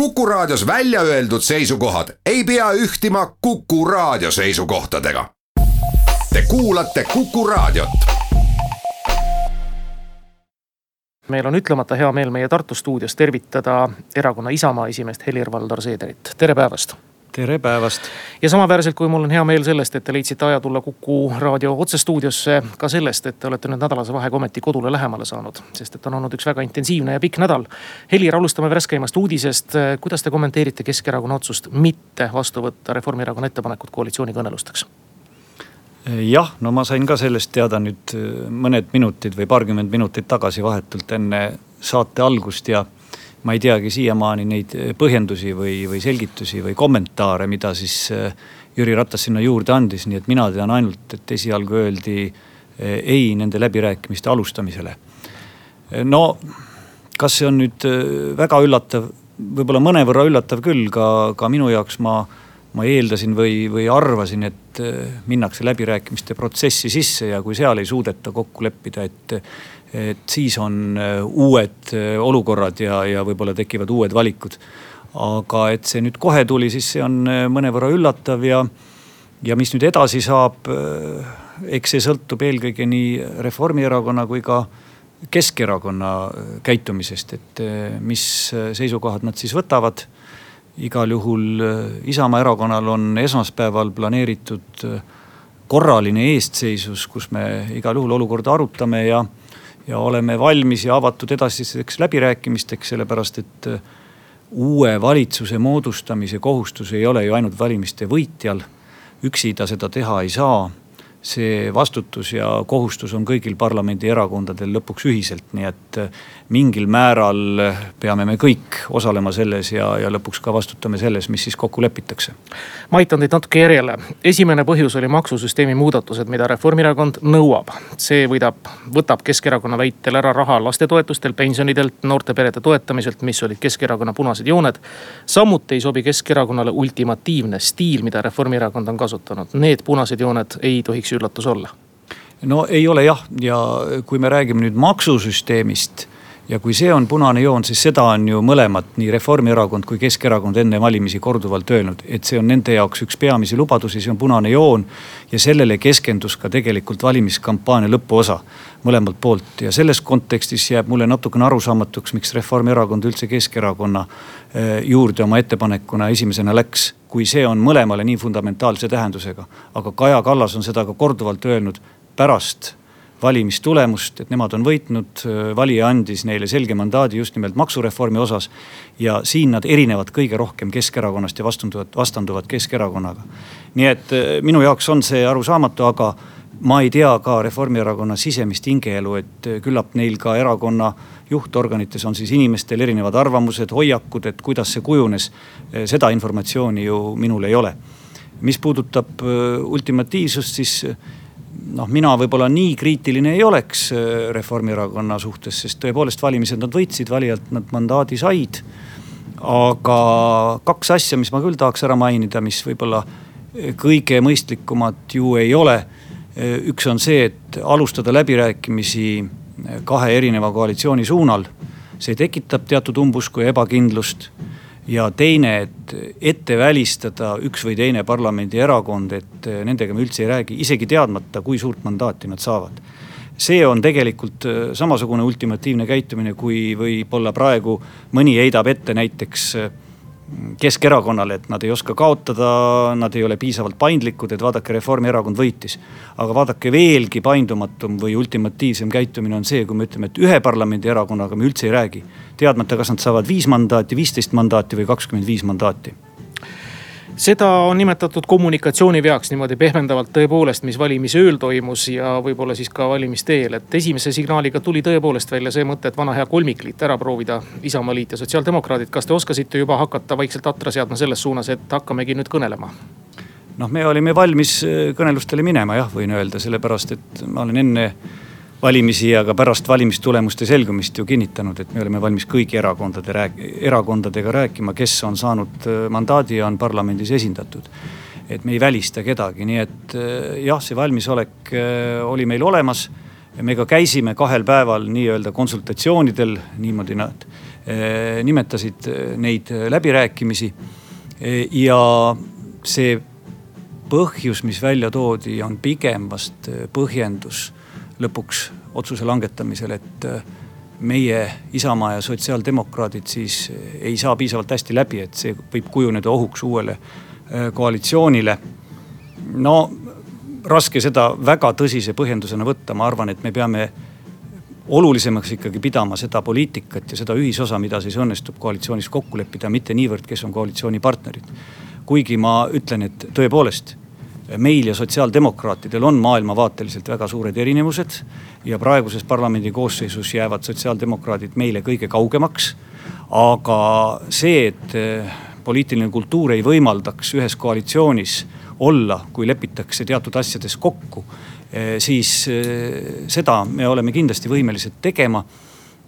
Kuku Raadios välja öeldud seisukohad ei pea ühtima Kuku Raadio seisukohtadega. Te kuulate Kuku Raadiot. meil on ütlemata hea meel meie Tartu stuudios tervitada erakonna Isamaa esimeest Helir-Valdor Seederit, tere päevast tere päevast. ja samaväärselt kui mul on hea meel sellest, et te leidsite aja tulla Kuku raadio otsestuudiosse, ka sellest, et te olete nüüd nädalase vahega ometi kodule lähemale saanud. sest et on olnud üks väga intensiivne ja pikk nädal. Helir, alustame värskeimast uudisest. kuidas te kommenteerite Keskerakonna otsust mitte vastu võtta Reformierakonna ettepanekut koalitsioonikõnelusteks? jah, no ma sain ka sellest teada nüüd mõned minutid või paarkümmend minutit tagasi vahetult enne saate algust ja ma ei teagi siiamaani neid põhjendusi või, või selgitusi või kommentaare, mida siis äh, Jüri Ratas sinna juurde andis, nii et mina tean ainult, et esialgu öeldi äh, ei nende läbirääkimiste alustamisele. no kas see on nüüd väga üllatav, võib-olla mõnevõrra üllatav küll ka, ka minu jaoks ma ma eeldasin või, või arvasin, et minnakse läbirääkimiste protsessi sisse ja kui seal ei suudeta kokku leppida, et et siis on äh, uued äh, olukorrad ja, ja võib-olla tekivad uued valikud. aga et see nüüd kohe tuli, siis see on äh, mõnevõrra üllatav ja, ja mis nüüd edasi saab, eks see sõltub eelkõige nii Reformierakonna kui ka Keskerakonna käitumisest, et mis seisukohad nad siis võtavad. igal juhul Isamaa erakonnal on esmaspäeval planeeritud korraline eestseisus, kus me igal juhul olukorda arutame ja ja oleme valmis ja avatud edasisteks läbirääkimisteks, sellepärast et äh, uue valitsuse moodustamise kohustus ei ole ju ainult valimiste võitjal. üksi ta seda teha ei saa see vastutus ja kohustus on kõigil parlamendierakondadel lõpuks ühiselt, nii et äh, mingil määral peame me kõik osalema selles ja, ja lõpuks ka vastutame selles, mis siis kokku lepitakse. ma aitan teid natuke järjele. esimene põhjus oli maksusüsteemi muudatused, mida Reformierakond nõuab. see võidab, võtab Keskerakonna väitel ära raha lastetoetustelt, pensionidelt, noorte perede toetamiselt, mis olid Keskerakonna punased jooned. samuti ei sobi Keskerakonnale ultimatiivne stiil, mida Reformierakond on kasutanud. Need punased jooned ei tohiks üllatus olla? no ei ole jah, ja kui me räägime nüüd maksusüsteemist ja kui see on punane joon, siis seda on ju mõlemad, nii Reformierakond kui Keskerakond enne valimisi korduvalt öelnud, et see on nende jaoks üks peamisi lubadusi, see on punane joon. ja sellele keskendus ka tegelikult valimiskampaania lõpuosa mõlemalt poolt ja selles kontekstis jääb mulle natukene arusaamatuks, miks Reformierakond üldse Keskerakonna eh, juurde oma ettepanekuna esimesena läks. kui see on mõlemale nii fundamentaalse tähendusega, aga Kaja Kallas on seda ka korduvalt öelnud pärast valimistulemust, et nemad on võitnud. valija andis neile selge mandaadi just nimelt maksureformi osas. ja siin nad erinevad kõige rohkem Keskerakonnast ja vastanduvad, vastanduvad Keskerakonnaga. nii et eh, minu jaoks on see arusaamatu, aga ma ei tea ka Reformierakonna sisemist hingeelu, et eh, küllap neil ka erakonna juhtorganites on siis inimestel erinevad arvamused, hoiakud, et kuidas see kujunes. Seda informatsiooni ju minul ei ole. mis puudutab ultimatiivsust, siis noh, mina võib-olla nii kriitiline ei oleks äh, Reformierakonna suhtes, sest tõepoolest valimised nad võitsid, valijalt nad mandaadi said. aga kaks asja, mis ma küll tahaks ära mainida, mis võib-olla äh, kõige mõistlikumad ju ei ole. Äh, üks on see, et alustada läbirääkimisi kahe erineva koalitsiooni suunal. see tekitab teatud umbusku ja ebakindlust ja teine, et ette välistada üks või teine parlamendierakond, et nendega me üldse ei räägi, isegi teadmata, kui suurt mandaati nad saavad. see on tegelikult äh, samasugune ultimatiivne käitumine, kui võib-olla praegu mõni heidab ette näiteks äh, Keskerakonnale, et nad ei oska kaotada, nad ei ole piisavalt paindlikud, et vaadake, Reformierakond võitis. aga vaadake, veelgi paindumatum või ultimatiivsem käitumine on see, kui me ütleme, et ühe parlamendierakonnaga me üldse ei räägi. teadmata, kas nad saavad viis mandaati, viisteist mandaati või kakskümmend viis mandaati seda on nimetatud kommunikatsiooniveaks niimoodi pehmendavalt tõepoolest, mis valimisööl toimus ja võib-olla siis ka valimiste eel. et esimese signaaliga tuli tõepoolest välja see mõte, et vana hea kolmikliit ära proovida, Isamaaliit ja sotsiaaldemokraadid. kas te oskasite juba hakata vaikselt atra seadma selles suunas, et hakkamegi nüüd kõnelema? noh, me olime valmis äh, kõnelustele minema jah, võin öelda, sellepärast et ma olen enne valimisi ja ka pärast valimistulemuste selgumist ju kinnitanud, et me oleme valmis kõigi erakondade rääk-, erakondadega rääkima, kes on saanud äh, mandaadi ja on parlamendis esindatud. et me ei välista kedagi, nii et äh, jah, see valmisolek äh, oli meil olemas. me ka käisime kahel päeval nii-öelda konsultatsioonidel, niimoodi nad nimetasid neid läbirääkimisi. ja see põhjus, mis välja toodi, on pigem vast põhjendus lõpuks otsuse langetamisel, et meie Isamaa ja sotsiaaldemokraadid siis ei saa piisavalt hästi läbi, et see võib kujuneda ohuks uuele koalitsioonile. no raske seda väga tõsise põhjendusena võtta, ma arvan, et me peame olulisemaks ikkagi pidama seda poliitikat ja seda ühisosa, mida siis õnnestub koalitsioonis kokku leppida, mitte niivõrd, kes on koalitsioonipartnerid. kuigi ma ütlen, et tõepoolest meil ja sotsiaaldemokraatidel on maailmavaateliselt väga suured erinevused. ja praeguses parlamendi koosseisus jäävad sotsiaaldemokraadid meile kõige kaugemaks. aga see, et eh, poliitiline kultuur ei võimaldaks ühes koalitsioonis olla, kui lepitakse teatud asjades kokku, eh, siis eh, seda me oleme kindlasti võimelised tegema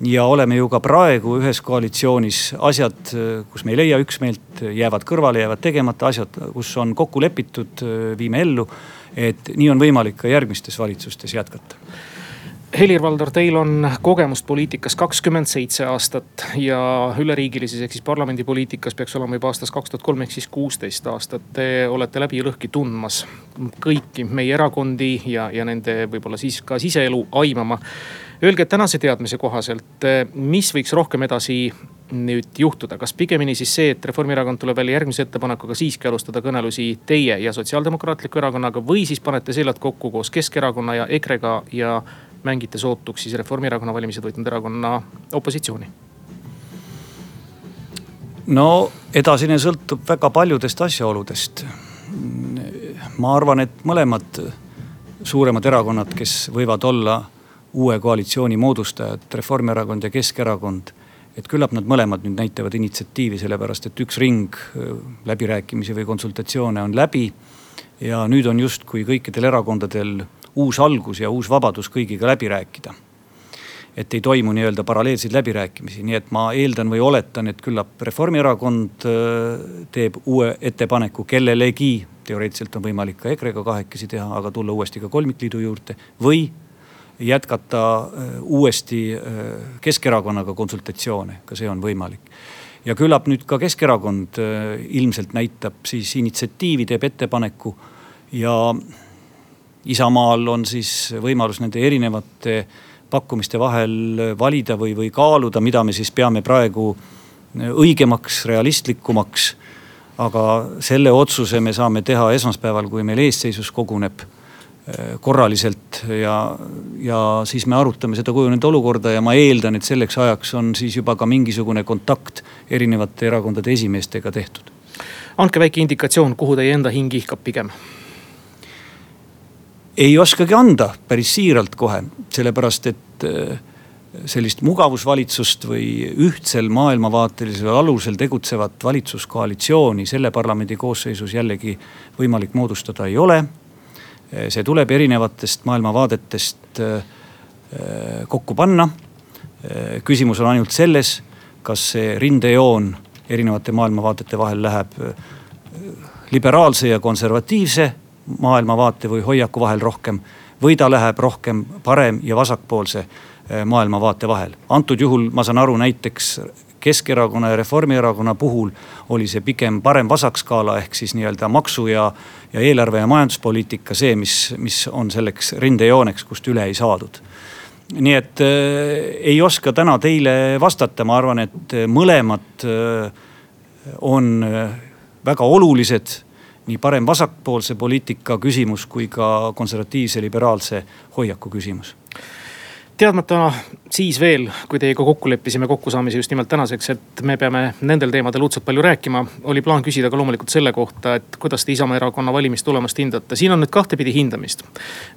ja oleme ju ka praegu ühes koalitsioonis asjad, kus me ei leia üksmeelt, jäävad kõrvale, jäävad tegemata, asjad, kus on kokku lepitud, viime ellu. et nii on võimalik ka järgmistes valitsustes jätkata Helir-Valdor, teil on kogemust poliitikas kakskümmend seitse aastat ja üleriigilises ehk siis parlamendipoliitikas peaks olema juba aastast kaks tuhat kolm ehk siis kuusteist aastat. Te olete läbi ja lõhki tundmas kõiki meie erakondi ja, ja nende võib-olla siis ka siseelu aimama. Öelge tänase teadmise kohaselt, mis võiks rohkem edasi nüüd juhtuda, kas pigemini siis see, et Reformierakond tuleb välja järgmise ettepanekuga siiski alustada kõnelusi teie ja Sotsiaaldemokraatliku Erakonnaga või siis panete seljad kokku koos Keskerakonna ja EKRE-ga ja mängite sootuks siis Reformierakonna valimised võitnud erakonna opositsiooni? no edasine sõltub väga paljudest asjaoludest. ma arvan, et mõlemad suuremad erakonnad, kes võivad olla uue koalitsiooni moodustajad, Reformierakond ja Keskerakond. et küllap nad mõlemad nüüd näitavad initsiatiivi, sellepärast et üks ring läbirääkimisi või konsultatsioone on läbi. ja nüüd on justkui kõikidel erakondadel uus algus ja uus vabadus kõigiga läbi rääkida. et ei toimu nii-öelda paralleelseid läbirääkimisi, nii et ma eeldan või oletan, et küllap Reformierakond äh, teeb uue ettepaneku kellelegi. teoreetiliselt on võimalik ka EKRE-ga kahekesi teha, aga tulla uuesti ka kolmikliidu juurde või jätkata äh, uuesti äh, Keskerakonnaga konsultatsioone, ka see on võimalik ja küllap nüüd ka Keskerakond ilmselt näitab siis initsiatiivi, teeb ettepaneku ja Isamaal on siis võimalus nende erinevate pakkumiste vahel valida või, või kaaluda, mida me siis peame praegu õigemaks, realistlikumaks. aga selle otsuse me saame teha esmaspäeval, kui meil eesseisus koguneb korraliselt ja, ja siis me arutame seda kujunenud olukorda ja ma eeldan, et selleks ajaks on siis juba ka mingisugune kontakt erinevate erakondade esimeestega tehtud. andke väike indikatsioon, kuhu teie enda hing ihkab pigem ei oskagi anda päris siiralt kohe, sellepärast et äh, sellist mugavusvalitsust või ühtsel maailmavaatelisel alusel tegutsevat valitsuskoalitsiooni selle parlamendi koosseisus jällegi võimalik moodustada ei ole. Äh, see tuleb erinevatest maailmavaadetest äh, kokku panna. küsimus on ainult selles, kas see rindejoon erinevate maailmavaadete vahel läheb liberaalse ja konservatiivse maailmavaate või hoiaku vahel rohkem. või ta läheb rohkem parem- ja vasakpoolse eh, maailmavaate vahel. antud juhul ma saan aru näiteks Keskerakonna ja Reformierakonna puhul oli see pigem parem-vasak skaala ehk siis nii-öelda maksu ja, ja eelarve ja majanduspoliitika see, mis, mis on selleks rindejooneks, kust üle ei saadud. nii et äh, ei oska täna teile vastata, ma arvan, et mõlemad äh, on väga olulised nii parem-vasakpoolse poliitika küsimus kui ka konservatiivse liberaalse hoiaku küsimus teadmata siis veel, kui teiega kokku leppisime kokkusaamise just nimelt tänaseks, et me peame nendel teemadel õudselt palju rääkima. oli plaan küsida ka loomulikult selle kohta, et kuidas te Isamaa erakonna valimistulemust hindate. siin on nüüd kahtepidi hindamist.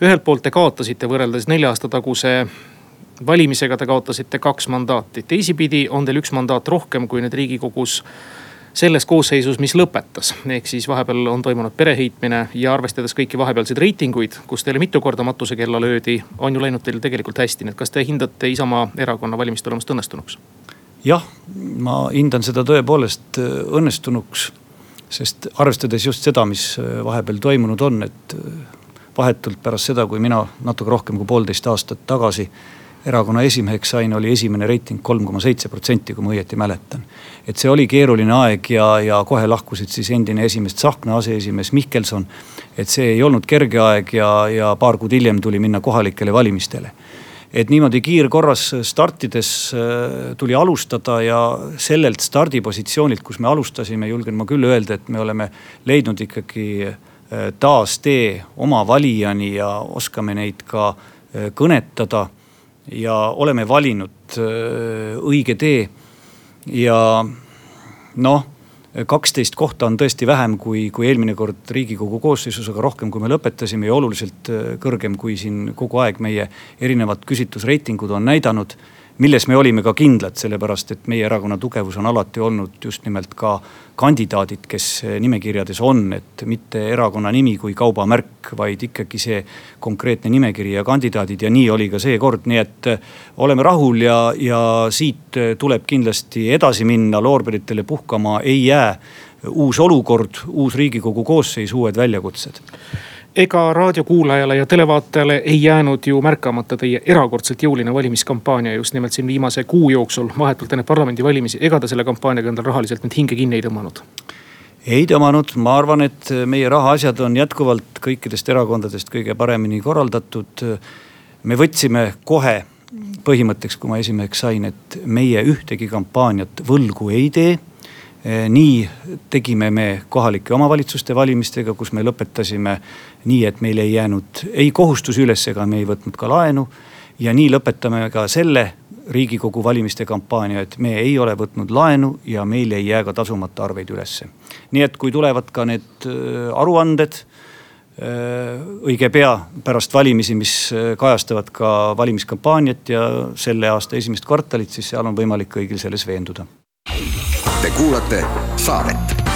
ühelt poolt te kaotasite võrreldes nelja aasta taguse valimisega, te kaotasite kaks mandaati. teisipidi on teil üks mandaat rohkem, kui nüüd riigikogus selles koosseisus, mis lõpetas. ehk siis vahepeal on toimunud pereheitmine ja arvestades kõiki vahepealseid reitinguid, kus teile mitu korda matusekella löödi, on ju läinud teil tegelikult hästi. nii et kas te hindate Isamaa erakonna valimistulemust õnnestunuks? jah, ma hindan seda tõepoolest äh, õnnestunuks. sest arvestades just seda, mis äh, vahepeal toimunud on, et äh, vahetult pärast seda, kui mina natuke rohkem kui poolteist aastat tagasi erakonna esimeheks sain, oli esimene reiting kolm koma seitse protsenti, kui ma õieti mäletan. et see oli keeruline aeg ja, ja kohe lahkusid siis endine esimees Tsahkna, aseesimees Mihkelson. et see ei olnud kerge aeg ja, ja paar kuud hiljem tuli minna kohalikele valimistele et niimoodi kiirkorras startides äh, tuli alustada ja sellelt stardipositsioonilt, kus me alustasime, julgen ma küll öelda, et me oleme leidnud ikkagi äh, taas tee oma valijani ja oskame neid ka äh, kõnetada. Ja oleme valinud õige tee. Ja noh kaksteist kohta on tõesti vähem kui, kui eelmine kord riigikogu koosseisus, aga rohkem, kui me lõpetasime ja oluliselt äh, kõrgem, kui siin kogu aeg meie erinevad küsitlusreitingud on näidanud milles me olime ka kindlad, sellepärast et meie erakonna tugevus on alati olnud just nimelt ka kandidaadid, kes nimekirjades on, et mitte erakonna nimi kui kaubamärk, vaid ikkagi see konkreetne nimekiri ja kandidaadid ja nii oli ka seekord, nii et äh, oleme rahul ja, ja siit äh, tuleb kindlasti edasi minna, loorberitele puhkama ei jää. uus olukord, uus riigikogu koosseis, uued väljakutsed ega raadiokuulajale ja televaatajale ei jäänud ju märkamata teie erakordselt jõuline valimiskampaania just nimelt siin viimase kuu jooksul, vahetult enne parlamendivalimisi. ega te selle kampaaniaga endal rahaliselt nüüd hinge kinni ei tõmmanud? ei tõmmanud, ma arvan, et meie rahaasjad on jätkuvalt kõikidest erakondadest kõige paremini korraldatud. me võtsime kohe põhimõtteks, kui ma esimeheks sain, et meie ühtegi kampaaniat võlgu ei tee nii tegime me kohalike omavalitsuste valimistega, kus me lõpetasime nii, et meil ei jäänud ei kohustusi üles, ega me ei võtnud ka laenu. ja nii lõpetame ka selle riigikogu valimiste kampaania, et me ei ole võtnud laenu ja meil ei jää ka tasumata arveid ülesse. nii et kui tulevad ka need äh, aruanded äh, õige pea pärast valimisi, mis kajastavad ka valimiskampaaniat ja selle aasta esimest kvartalit, siis seal on võimalik kõigil selles veenduda Te kuulate saadet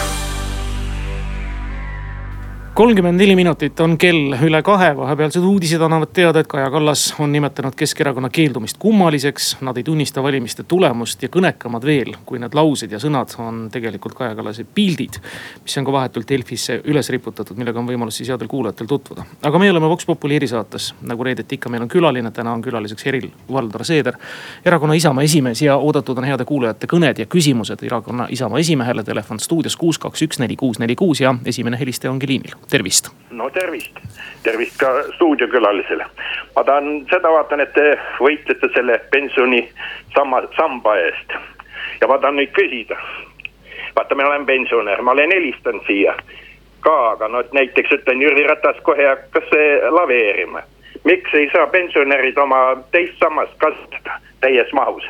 kolmkümmend neli minutit on kell üle kahe, vahepealsed uudised annavad teada, et Kaja Kallas on nimetanud Keskerakonna keeldumist kummaliseks. Nad ei tunnista valimiste tulemust ja kõnekamad veel, kui need laused ja sõnad on tegelikult Kaja Kallase pildid. mis on ka vahetult Delfisse üles riputatud, millega on võimalus siis headel kuulajatel tutvuda. aga me oleme Vox Populi erisaates, nagu reedeti ikka, meil on külaline, täna on külaliseks Helir-Valdor Seeder. erakonna Isamaa esimees ja oodatud on heade kuulajate kõned ja küsimused erakonna Isamaa esimehele. Telefon stuudios kuus, kaks, üks, neli, kuus, neli, kuus ja esimene helistaja ongi liinil tervist. no tervist, tervist ka stuudiokülalisele. ma tahan seda vaatan, et te võitlete selle pensioni samma, samba eest. ja ma tahan nüüd küsida. vaata, ma olen pensionär, ma olen helistanud siia ka, aga no näiteks ütlen Jüri Ratas kohe hakkas laveerima. miks ei saa pensionärid oma teist sammast kasutada täies mahus?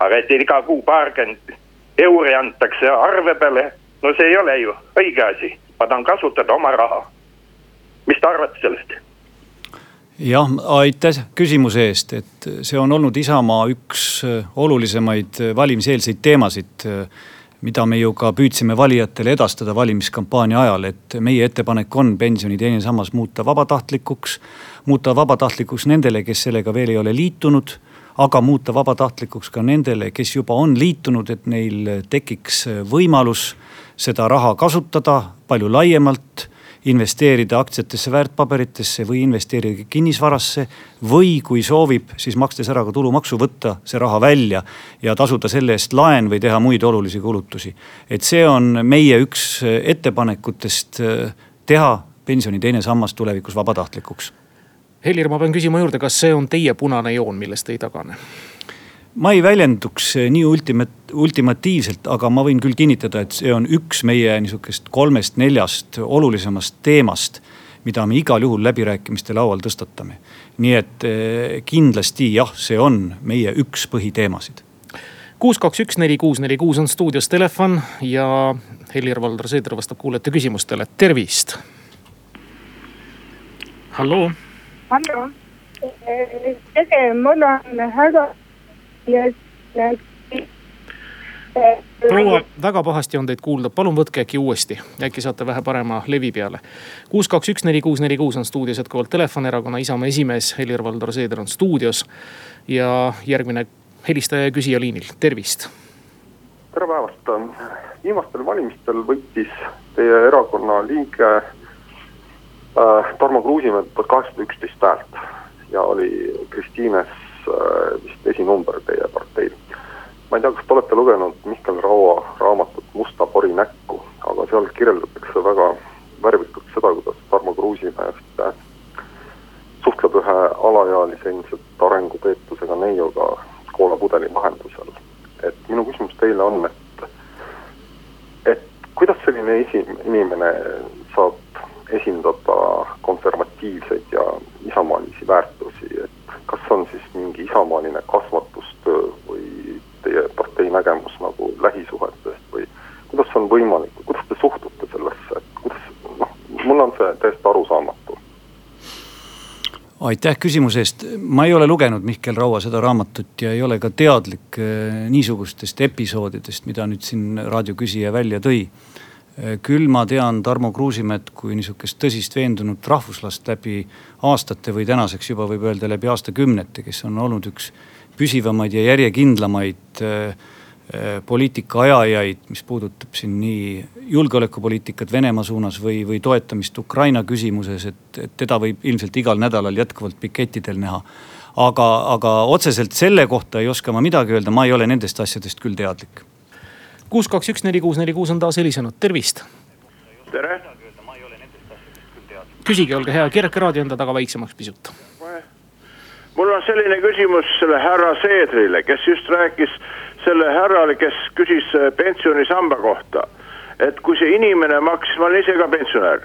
aga et iga kuu paarkümmend euri antakse arve peale, no see ei ole ju õige asi ma tahan kasutada oma raha. mis te arvate sellest? jah, aitäh küsimuse eest, et see on olnud Isamaa üks äh, olulisemaid äh, valimiseelseid teemasid äh, mida me ju ka püüdsime valijatele edastada valimiskampaania ajal, et meie ettepanek on pensioni teine sammas muuta vabatahtlikuks. muuta vabatahtlikuks nendele, kes sellega veel ei ole liitunud, aga muuta vabatahtlikuks ka nendele, kes juba on liitunud, et neil tekiks võimalus seda raha kasutada palju laiemalt investeerida aktsiatesse, väärtpaberitesse või investeerida kinnisvarasse. või kui soovib, siis makstes ära ka tulumaksu, võtta see raha välja ja tasuda selle eest laen või teha muid olulisi kulutusi. et see on meie üks ettepanekutest äh, teha pensioni teine sammas tulevikus vabatahtlikuks. Helir, ma pean küsima juurde, kas see on teie punane joon, millest te ei tagane? Ma ei väljenduks eh, nii ultima-, ultimatiivselt, aga ma võin küll kinnitada, et see on üks meie niisugust kolmest-neljast olulisemast teemast, mida me igal juhul läbirääkimiste laual tõstatame. nii et eh, kindlasti jah, see on meie üks põhiteemasid. kuus, kaks, üks, neli, kuus, neli, kuus on stuudios telefon ja Helir-Valdor Seeder vastab kuulajate küsimustele, tervist. halloo. hallo, tere, mul on häda proua, väga pahasti on teid kuulda, palun võtke äkki uuesti, äkki saate vähe parema levi peale. kuus, kaks, üks, neli, kuus, neli, kuus on stuudios jätkuvalt telefon, erakonna Isamaa esimees Helir-Valdor Seeder on stuudios. ja järgmine helistaja ja küsija liinil, tervist. tere päevast, viimastel valimistel võitis teie erakonna liige äh, Tarmo Kruusimäe poolt kaheksasada üksteist häält ja oli Kristiines äh, esinumber teie parteil. ma ei tea, kas te olete lugenud Mihkel Raua raamatut Musta pori näkku, aga seal kirjeldatakse väga värvikalt seda, kuidas Tarmo Kruusimäe ühte suhtleb ühe alaealise ilmselt arengupeetusega neiuga koolapudeli vahendusel. et minu küsimus teile on, et, et kuidas selline esi-, inimene saab esindada konservatiivseid ja isamaalisi väärtusi, on siis mingi isamaaline kasvatustöö või teie partei nägemus nagu lähisuhetest või kuidas on võimalik, kuidas te suhtute sellesse, et kuidas, noh, mulle on see täiesti arusaamatu. Aitäh küsimuse eest, ma ei ole lugenud Mihkel Raua seda raamatut ja ei ole ka teadlik äh, niisugustest episoodidest, mida nüüd siin raadioküsija välja tõi küll ma tean Tarmo Kruusimäed kui niisugust tõsist veendunud rahvuslast läbi aastate või tänaseks juba võib öelda läbi aastakümnete, kes on olnud üks püsivamaid ja järjekindlamaid äh, äh, poliitika ajajaid, mis puudutab siin nii julgeolekupoliitikat Venemaa suunas või, või toetamist Ukraina küsimuses, et, et teda võib ilmselt igal nädalal jätkuvalt pikettidel näha. aga, aga otseselt selle kohta ei oska ma midagi öelda, ma ei ole nendest asjadest küll teadlik kuus, kaks, üks, neli, kuus, neli, kuus on taas helisenud, tervist. tere. küsige, olge hea, keerake raadio enda taga väiksemaks pisut. mul on selline küsimus selle härra Seedrile, kes just rääkis selle härrale, kes küsis äh, pensionisamba kohta. et kui see inimene maksis, ma olen ise ka pensionär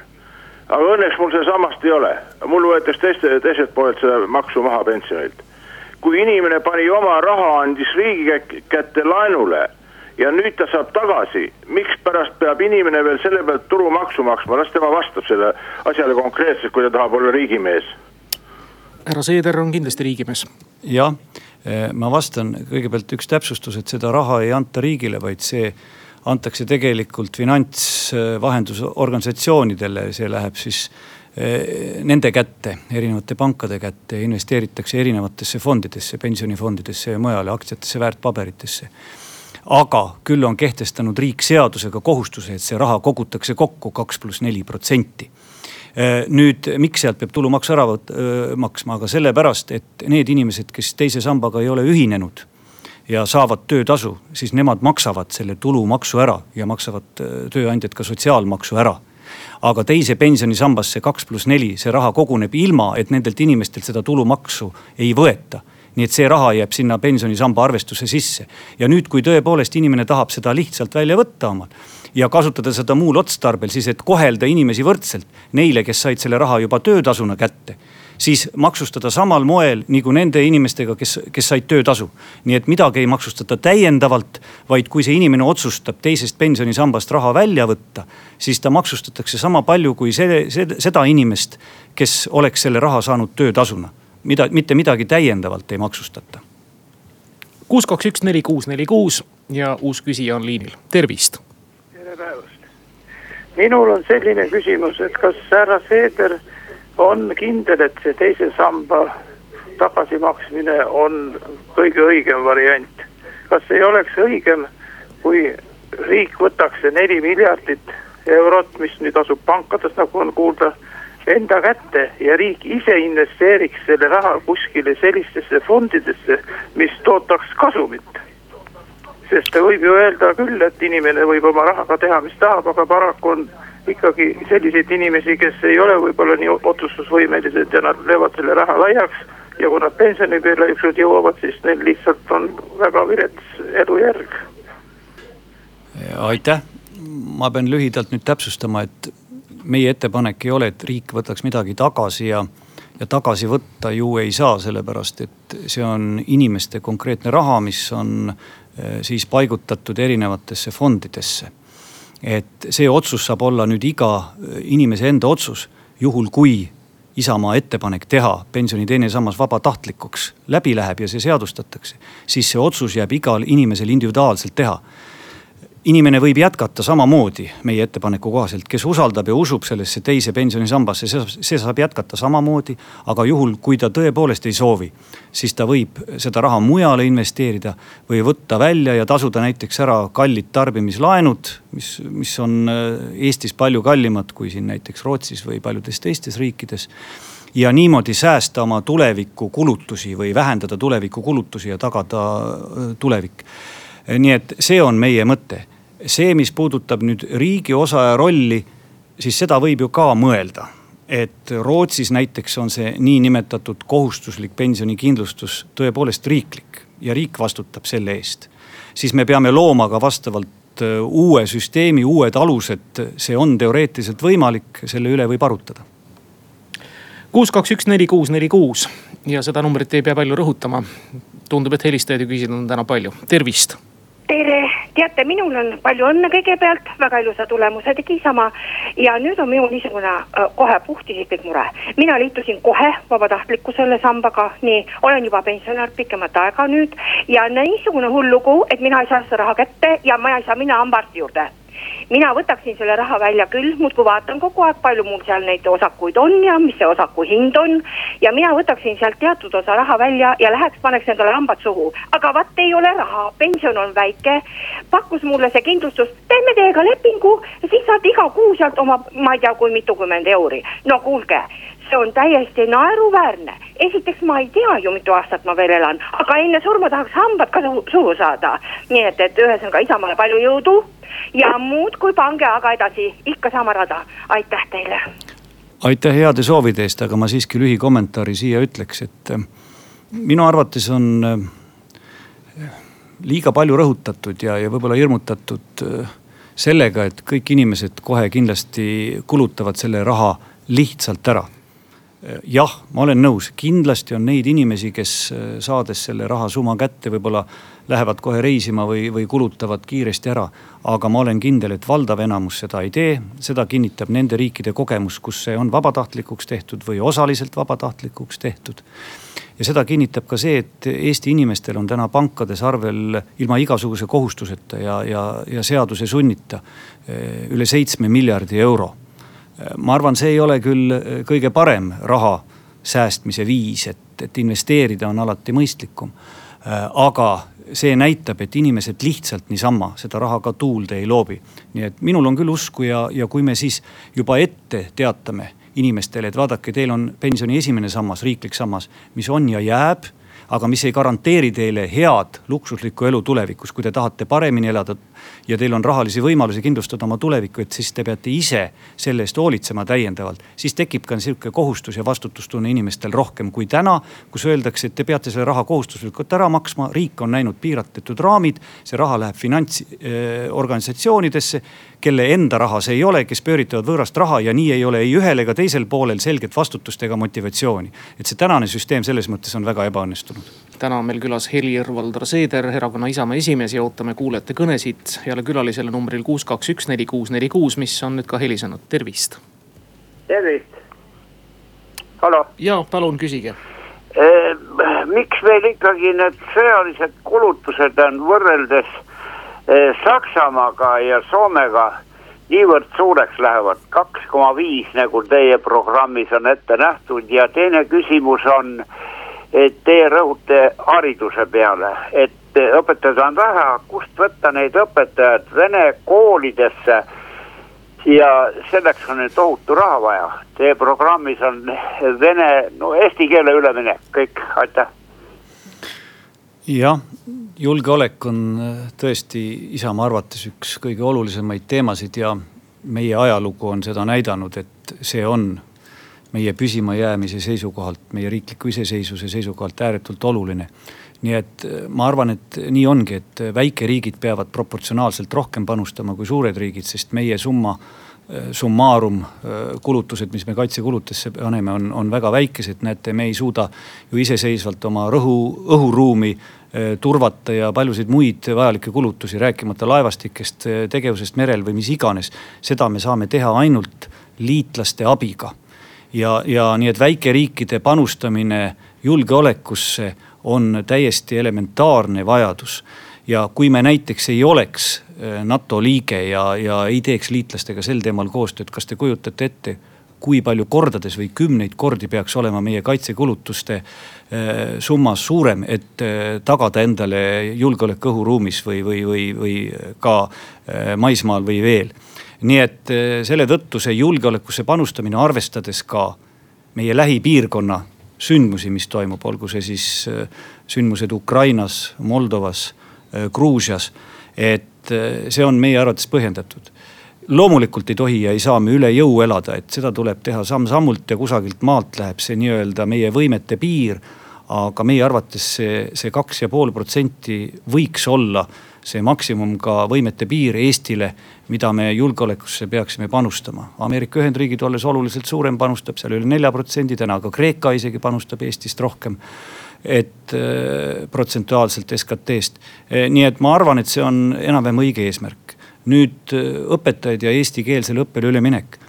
aga õnneks mul seda sammast ei ole, mul võetakse teiste, teiselt poolelt seda maksu maha pensionilt. kui inimene pani oma raha, andis riigi kätte laenule ja nüüd ta saab tagasi, mikspärast peab inimene veel selle pealt tulumaksu maksma, las tema vastab selle asjale konkreetselt, kui ta tahab olla riigimees. härra Seeder on kindlasti riigimees. jah, eh, ma vastan. Kõigepealt üks täpsustus, et seda raha ei anta riigile, vaid see antakse tegelikult finantsvahendusorganisatsioonidele, see läheb siis eh, nende kätte, erinevate pankade kätte, investeeritakse erinevatesse fondidesse, pensionifondidesse ja mujale, aktsiatesse, väärtpaberitesse aga küll on kehtestanud riik seadusega kohustuse, et see raha kogutakse kokku kaks pluss neli protsenti. Äh, nüüd, miks sealt peab tulumaksu ära võt, maksma, aga sellepärast, et need inimesed, kes teise sambaga ei ole ühinenud ja saavad töötasu, siis nemad maksavad selle tulumaksu ära ja maksavad tööandjad ka sotsiaalmaksu ära. aga teise pensionisambasse kaks pluss neli, see raha koguneb ilma, et nendelt inimestelt seda tulumaksu ei võeta nii et see raha jääb sinna pensionisamba arvestuse sisse. ja nüüd, kui tõepoolest inimene tahab seda lihtsalt välja võtta omal ja kasutada seda muul otstarbel, siis et kohelda inimesi võrdselt, neile, kes said selle raha juba töötasuna kätte siis maksustada samal moel nagu nende inimestega, kes, kes said töötasu. nii et midagi ei maksustata täiendavalt, vaid kui see inimene otsustab teisest pensionisambast raha välja võtta, siis ta maksustatakse sama palju kui see, see, seda inimest, kes oleks selle raha saanud töötasuna mida, mitte midagi täiendavalt ei maksustata. kuus, kaks, üks, neli, kuus, neli, kuus ja uus küsija on liinil, tervist. tere päevast. minul on selline küsimus, et kas härra Seeder on kindel, et see teise samba tagasimaksmine on kõige õigem variant. kas ei oleks õigem, kui riik võtaks see neli miljardit eurot, mis nüüd asub pankades, nagu on kuulda enda kätte ja riik ise investeeriks selle raha kuskile sellistesse fondidesse, mis toodaks kasumit. sest ta võib ju öelda küll, et inimene võib oma rahaga teha, mis tahab, aga paraku on ikkagi selliseid inimesi, kes ei ole võib-olla nii otsustusvõimelised ja nad löövad selle raha laiaks. ja kui nad pensioni peale ükskord jõuavad, siis neil lihtsalt on väga vilets elujärg. aitäh, ma pean lühidalt nüüd täpsustama, et meie ettepanek ei ole, et riik võtaks midagi tagasi ja, ja tagasi võtta ju ei saa, sellepärast et see on inimeste konkreetne raha, mis on eh, siis paigutatud erinevatesse fondidesse. et see otsus saab olla nüüd iga eh, inimese enda otsus, juhul kui Isamaa ettepanek teha pensioni teine sammas vabatahtlikuks läbi läheb ja see seadustatakse, siis see otsus jääb igal inimesel individuaalselt teha inimene võib jätkata samamoodi meie ettepaneku kohaselt, kes usaldab ja usub sellesse teise pensionisambasse, see, saab jätkata samamoodi. aga juhul, kui ta tõepoolest ei soovi, siis ta võib seda raha mujale investeerida või võtta välja ja tasuda näiteks ära kallid tarbimislaenud, mis, mis on äh, Eestis palju kallimad kui siin näiteks Rootsis või paljudes teistes riikides ja niimoodi säästa oma tulevikukulutusi või vähendada tulevikukulutusi ja tagada tulevik. nii et see on meie mõte. See, mis puudutab nüüd riigi osa ja rolli, siis seda võib ju ka mõelda et Rootsis näiteks on see niinimetatud kohustuslik pensionikindlustus tõepoolest riiklik ja riik vastutab selle eest. siis me peame looma ka vastavalt uue süsteemi, uued alused, see on teoreetiliselt võimalik, selle üle võib arutada. Kuus, kaks, üks, neli, kuus, neli, kuus. Ja seda numbrit ei pea palju rõhutama. tundub, et helistajaid ja küsijaid on täna palju, tervist tere, teate, minul on palju õnne kõigepealt, väga ilusa tulemuse tegi Isamaa. ja nüüd on minul niisugune äh, kohe puhtisiklik mure. mina liitusin kohe vabatahtliku selle sambaga, nii, olen juba pensionär pikemat aega nüüd. ja niisugune hull lugu, et mina ei saa seda raha kätte ja ma ei saa minna hambaarsti juurde mina võtaksin selle raha välja küll, muudkui vaatan kogu aeg, palju mul seal neid osakuid on ja mis see osaku hind on. ja mina võtaksin sealt teatud osa raha välja ja läheks, paneks endale hambad suhu. aga vaat ei ole raha, pension on väike. pakkus mulle see kindlustus, teeme teiega lepingu, siis saate iga kuu sealt oma, ma ei tea, kui mitukümmend euri. no kuulge see on täiesti naeruväärne. esiteks ma ei tea ju, mitu aastat ma veel elan, aga enne surma tahaks hambad ka suhu saada. nii et, et ühesõnaga Isamaale palju jõudu ja muudkui pange aga edasi ikka sama rada, aitäh teile. aitäh heade soovide eest, aga ma siiski lühikommentaari siia ütleks, et äh, minu arvates on äh, liiga palju rõhutatud ja, ja võib-olla hirmutatud äh, sellega, et kõik inimesed kohe kindlasti kulutavad selle raha lihtsalt ära jah, ma olen nõus, kindlasti on neid inimesi, kes saades selle rahasumma kätte, võib-olla lähevad kohe reisima või, või kulutavad kiiresti ära. aga ma olen kindel, et valdav enamus seda ei tee, seda kinnitab nende riikide kogemus, kus see on vabatahtlikuks tehtud või osaliselt vabatahtlikuks tehtud. ja seda kinnitab ka see, et Eesti inimestel on täna pankades arvel ilma igasuguse kohustuseta ja, ja, ja seaduse sunnita eh, üle seitsme miljardi euro. Ma arvan, see ei ole küll kõige parem raha säästmise viis, et, et investeerida on alati mõistlikum. Eh, aga see näitab, et inimesed lihtsalt niisama seda raha ka tuulde ei loobi. nii et minul on küll usku ja, ja kui me siis juba ette teatame inimestele, et vaadake, teil on pensioni esimene sammas, riiklik sammas, mis on ja jääb aga mis ei garanteeri teile head luksuslikku elu tulevikus, kui te tahate paremini elada ja teil on rahalisi võimalusi kindlustada oma tulevikku, et siis te peate ise selle eest hoolitsema täiendavalt. siis tekib ka sihuke kohustus ja vastutustunne inimestel rohkem kui täna, kus öeldakse, et te peate selle raha kohustuslikult ära maksma, riik on näinud piiratud raamid. see raha läheb finantsorganisatsioonidesse, kelle enda raha see ei ole, kes pööritavad võõrast raha ja nii ei ole ei ühel ega teisel poolel selget vastutust ega motivatsiooni. et see tänane süsteem selles mõttes on väga ebaõnnestunud. Täna on meil külas Helir-Valdor Seeder, erakonna Isamaa esimees ja ootame kuulajate kõnesid jälle külalisele numbril kuus, kaks, üks, neli, kuus, neli, kuus, mis on nüüd ka helisenud, tervist. tervist. hallo. ja palun küsige e,. miks meil ikkagi need sõjalised kulutused on võrreldes e, Saksamaaga ja Soomega niivõrd suureks lähevad, kaks koma viis nagu teie programmis on ette nähtud ja teine küsimus on, et teie rõhute hariduse peale, et õpetajaid on vähe, kust võtta neid õpetajaid vene koolidesse. ja selleks on tohutu raha vaja. Teie programmis on vene, no eesti keele üleminek, kõik, aitäh. jah, julgeolek on äh, tõesti Isamaa arvates üks kõige olulisemaid teemasid ja meie ajalugu on seda näidanud, et see on meie püsimajäämise seisukohalt, meie riikliku iseseisvuse seisukohalt ääretult oluline nii et äh, ma arvan, et nii ongi, et äh, väikeriigid peavad proportsionaalselt rohkem panustama kui suured riigid, sest meie summa äh, summaarum kulutused, mis me kaitsekulutesse paneme, on, on väga väikesed. näete, me ei suuda ju iseseisvalt oma rõhu, õhuruumi turvata ja paljusid muid vajalikke kulutusi, rääkimata laevastikest, tegevusest merel või mis iganes. seda me saame teha ainult liitlaste abiga. Ja, ja nii, et väikeriikide panustamine julgeolekusse on täiesti elementaarne vajadus. ja kui me näiteks ei oleks äh, NATO liige ja, ja ei teeks liitlastega sel teemal koostööd, kas te kujutate ette, kui palju kordades või kümneid kordi peaks olema meie kaitsekulutuste äh, summas suurem, et äh, tagada endale julgeolek õhuruumis või, või, või, või ka maismaal või veel. nii et selle tõttu see julgeolekusse panustamine, arvestades ka meie lähipiirkonna sündmusi, mis toimub, olgu see siis sündmused Ukrainas, Moldovas, Gruusias. et see on meie arvates põhjendatud loomulikult ei tohi ja ei saa me üle jõu elada, et seda tuleb teha samm-sammult ja kusagilt maalt läheb see nii-öelda meie võimete piir. aga meie arvates see, see kaks ja pool protsenti võiks olla see maksimum ka võimete piir Eestile, mida me julgeolekusse peaksime panustama. Ameerika Ühendriigid, olles oluliselt suurem, panustab seal üle nelja protsendi, täna ka Kreeka isegi panustab Eestist rohkem et äh, protsentuaalselt SKT-st. nii et ma arvan, et see on enam-vähem õige eesmärk nüüd äh, õpetajaid ja eestikeelsele õppele üleminek.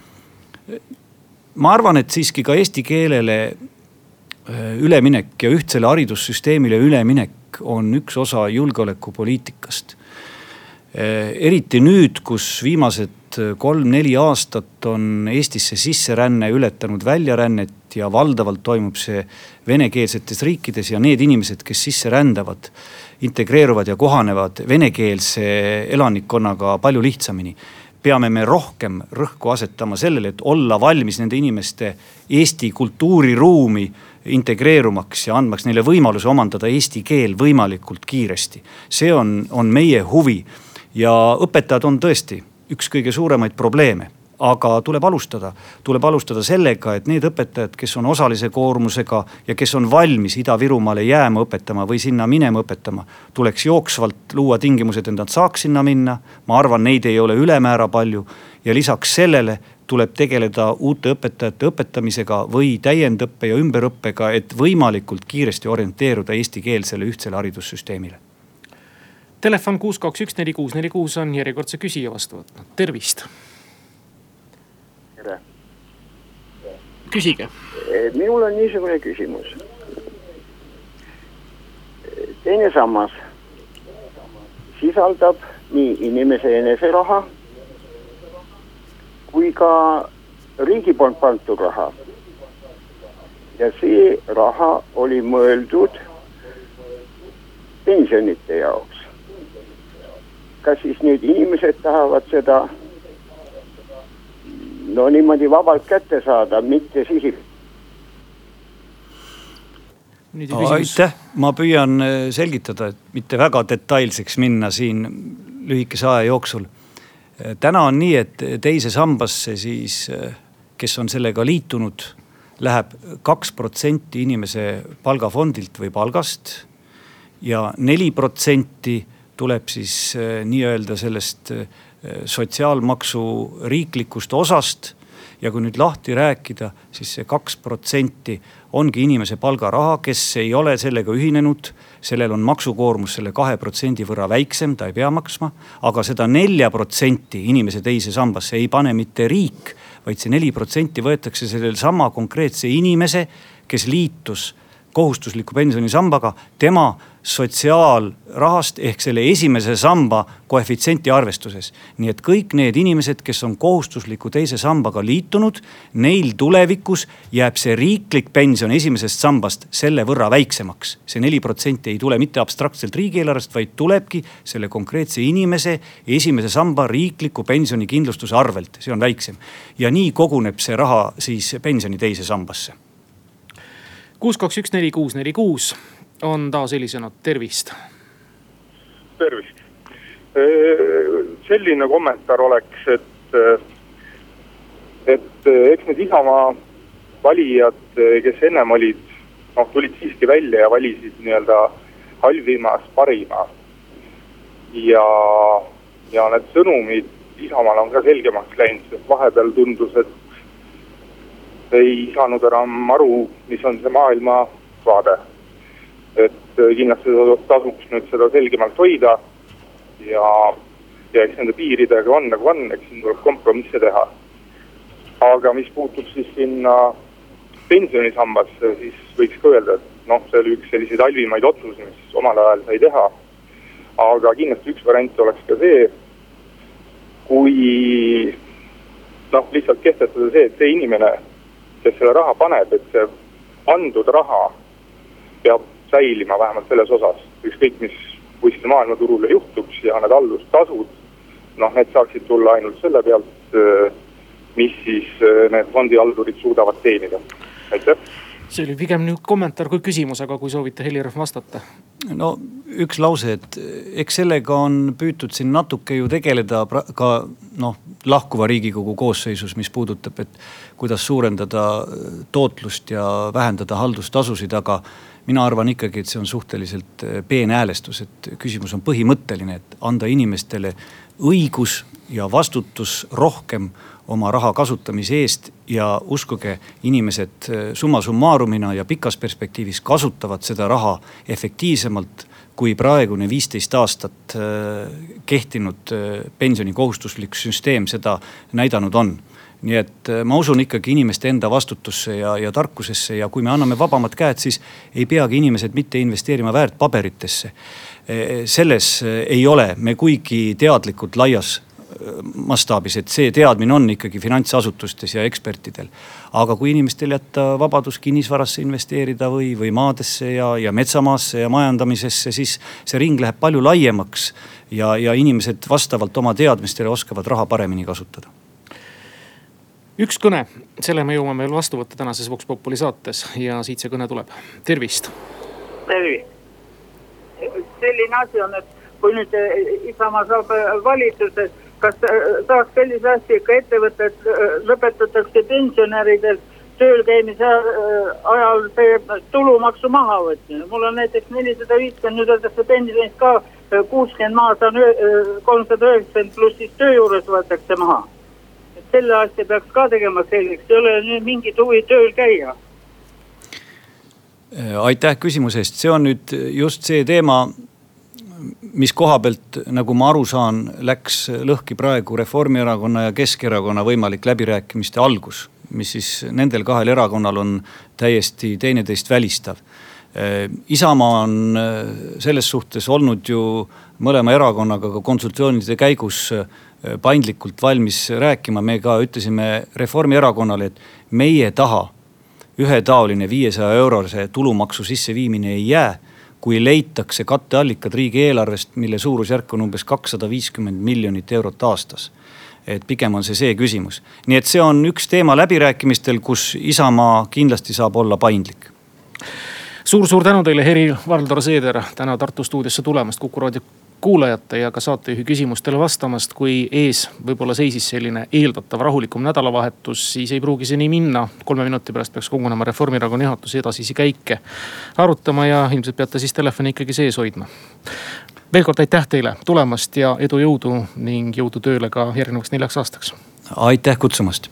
ma arvan, et siiski ka eesti keelele äh, üleminek ja ühtsele haridussüsteemile üleminek on üks osa julgeolekupoliitikast. Äh, eriti nüüd, kus viimased kolm-neli aastat on Eestisse sisseränne ületanud väljarännet ja valdavalt toimub see venekeelsetes riikides ja need inimesed, kes sisse rändavad integreeruvad ja kohanevad venekeelse elanikkonnaga palju lihtsamini peame me rohkem rõhku asetama sellele, et olla valmis nende inimeste Eesti kultuuriruumi integreerumaks ja andmaks neile võimaluse omandada eesti keel võimalikult kiiresti. see on, on meie huvi ja õpetajad on tõesti üks kõige suuremaid probleeme aga tuleb alustada, tuleb alustada sellega, et need õpetajad, kes on osalise koormusega ja kes on valmis Ida-Virumaale jääma õpetama või sinna minema õpetama. tuleks jooksvalt luua tingimused, et nad saaks sinna minna. ma arvan, neid ei ole ülemäära palju ja lisaks sellele tuleb tegeleda uute õpetajate õpetamisega või täiendõppe ja ümberõppega, et võimalikult kiiresti orienteeruda eestikeelsele ühtsele haridussüsteemile telefon kuus, kaks, üks, neli, kuus, neli, kuus on järjekordse küsija vastu võtnud, tervist küsige. minul on niisugune küsimus. teine sammas sisaldab nii inimese eneseraha kui ka riigi poolt pandud raha. ja see raha oli mõeldud pensionite jaoks. Kas siis nüüd inimesed tahavad seda no niimoodi vabalt kätte saada, mitte sihib. aitäh, ma püüan äh, selgitada, et mitte väga detailseks minna siin lühikese aja jooksul. Äh, täna on nii, et teise sambasse siis, äh, kes on sellega liitunud, läheb kaks protsenti inimese palgafondilt või palgast. ja neli protsenti tuleb siis nii-öelda sellest sotsiaalmaksu riiklikust osast. ja kui nüüd lahti rääkida, siis see kaks protsenti ongi inimese palgaraha, kes ei ole sellega ühinenud sellel on maksukoormus selle kahe protsendi võrra väiksem, ta ei pea maksma. aga seda nelja protsenti inimese teise sambasse ei pane mitte riik, vaid see neli protsenti võetakse sellel sama konkreetse inimese, kes liitus kohustusliku pensionisambaga, tema sotsiaalrahast ehk selle esimese samba koefitsienti arvestuses. nii et kõik need inimesed, kes on kohustusliku teise sambaga liitunud, neil tulevikus jääb see riiklik pension esimesest sambast selle võrra väiksemaks. see neli protsenti ei tule mitte abstraktselt riigieelarvest, vaid tulebki selle konkreetse inimese esimese samba riikliku pensionikindlustuse arvelt, see on väiksem. ja nii koguneb see raha siis pensioni teise sambasse kuus, kaks, üks, neli, kuus, neli, kuus on taas helisenud, tervist. tervist. selline kommentaar oleks, et, et eks need Isamaa valijad, kes ennem olid, noh tulid siiski välja ja valisid nii-öelda halvimast parima. ja, ja need sõnumid Isamaale on ka selgemaks läinud, sest vahepeal tundus, et ei saanud enam aru, mis on see maailmavaade. et äh, kindlasti tasuks nüüd seda selgemalt hoida ja, ja eks nende piiridega on nagu on, eks siin tuleb kompromisse teha. aga mis puutub siis sinna pensionisambasse, siis võiks ka öelda, et noh, see oli üks selliseid halvimaid otsuseid, mis omal ajal sai teha. aga kindlasti üks variant oleks ka see, kui noh, lihtsalt kehtestada see, et see inimene kes selle raha paneb, et see pandud raha peab säilima vähemalt selles osas, ükskõik mis kuskil maailmaturul juhtuks ja need haldustasud, noh, need saaksid tulla ainult selle pealt, mis siis need fondihaldurid suudavad teenida aitäh. see oli pigem nüüd kommentaar kui küsimus, aga kui soovite, Helir, vastata. no üks lause, et eks sellega on püütud siin natuke ju tegeleda ka noh, lahkuva riigikogu koosseisus, mis puudutab, et kuidas suurendada tootlust ja vähendada haldustasusid, aga mina arvan ikkagi, et see on suhteliselt peenhäälestus, et küsimus on põhimõtteline, et anda inimestele õigus ja vastutus rohkem oma raha kasutamise eest ja uskuge, inimesed eh, summa summarum'ina ja pikas perspektiivis kasutavad seda raha efektiivsemalt kui praegune viisteist aastat eh, kehtinud eh, pensioni kohustuslik süsteem seda näidanud on nii et ma usun ikkagi inimeste enda vastutusse ja, ja tarkusesse ja kui me anname vabamad käed, siis ei peagi inimesed mitte investeerima väärtpaberitesse. selles ei ole me kuigi teadlikud laias mastaabis, et see teadmine on ikkagi finantsasutustes ja ekspertidel. aga kui inimestel jätta vabadus kinnisvarasse investeerida või, või maadesse ja, ja metsamaasse ja majandamisesse, siis see ring läheb palju laiemaks. ja, ja inimesed vastavalt oma teadmistele oskavad raha paremini kasutada üks kõne, selle me jõuame veel vastu võtta tänases Vox Populi saates ja siit see kõne tuleb, tervist. tervist. selline asi on, et kui nüüd Isamaa saab valitsuses kas äh, saaks sellise asja ikka ette võtta, et äh, lõpetatakse pensionäridel tööl käimise äh, ajal see tulumaksu mahavõtmine. mul on näiteks nelisada viiskümmend, nüüd öeldakse pensionist ka kuuskümmend maha saan kolmsada üheksakümmend pluss siis töö juures võetakse maha. et selle asja peaks ka tegema selgeks, ei ole nüüd mingit huvi tööl käia aitäh küsimuse eest, see on nüüd just see teema, mis koha pealt, nagu ma aru saan, läks lõhki praegu Reformierakonna ja Keskerakonna võimalik läbirääkimiste algus. mis siis nendel kahel erakonnal on täiesti teineteist välistav. Isamaa on äh, selles suhtes olnud ju mõlema erakonnaga ka konsultatsioonide käigus äh, paindlikult valmis rääkima, me ka ütlesime Reformierakonnale, et meie taha ühetaoline viiesaja eurose tulumaksu sisseviimine ei jää kui leitakse katteallikad riigieelarvest, mille suurusjärk on umbes kakssada viiskümmend miljonit eurot aastas. et pigem on see see küsimus, nii et see on üks teema läbirääkimistel, kus Isamaa kindlasti saab olla paindlik suur-suur tänu teile, Helir-Valdor Seeder, täna Tartu stuudiosse tulemast Kuku raadio kuulajate ja ka saatejuhi küsimustele vastamast. kui ees võib-olla seisis selline eeldatav rahulikum nädalavahetus, siis ei pruugi see nii minna. kolme minuti pärast peaks kogunema Reformierakonna juhatus edasisi käike arutama ja ilmselt peate siis telefoni ikkagi sees hoidma. veel kord aitäh teile tulemast ja edu, jõudu ning jõudu tööle ka järgnevaks neljaks aastaks. aitäh kutsumast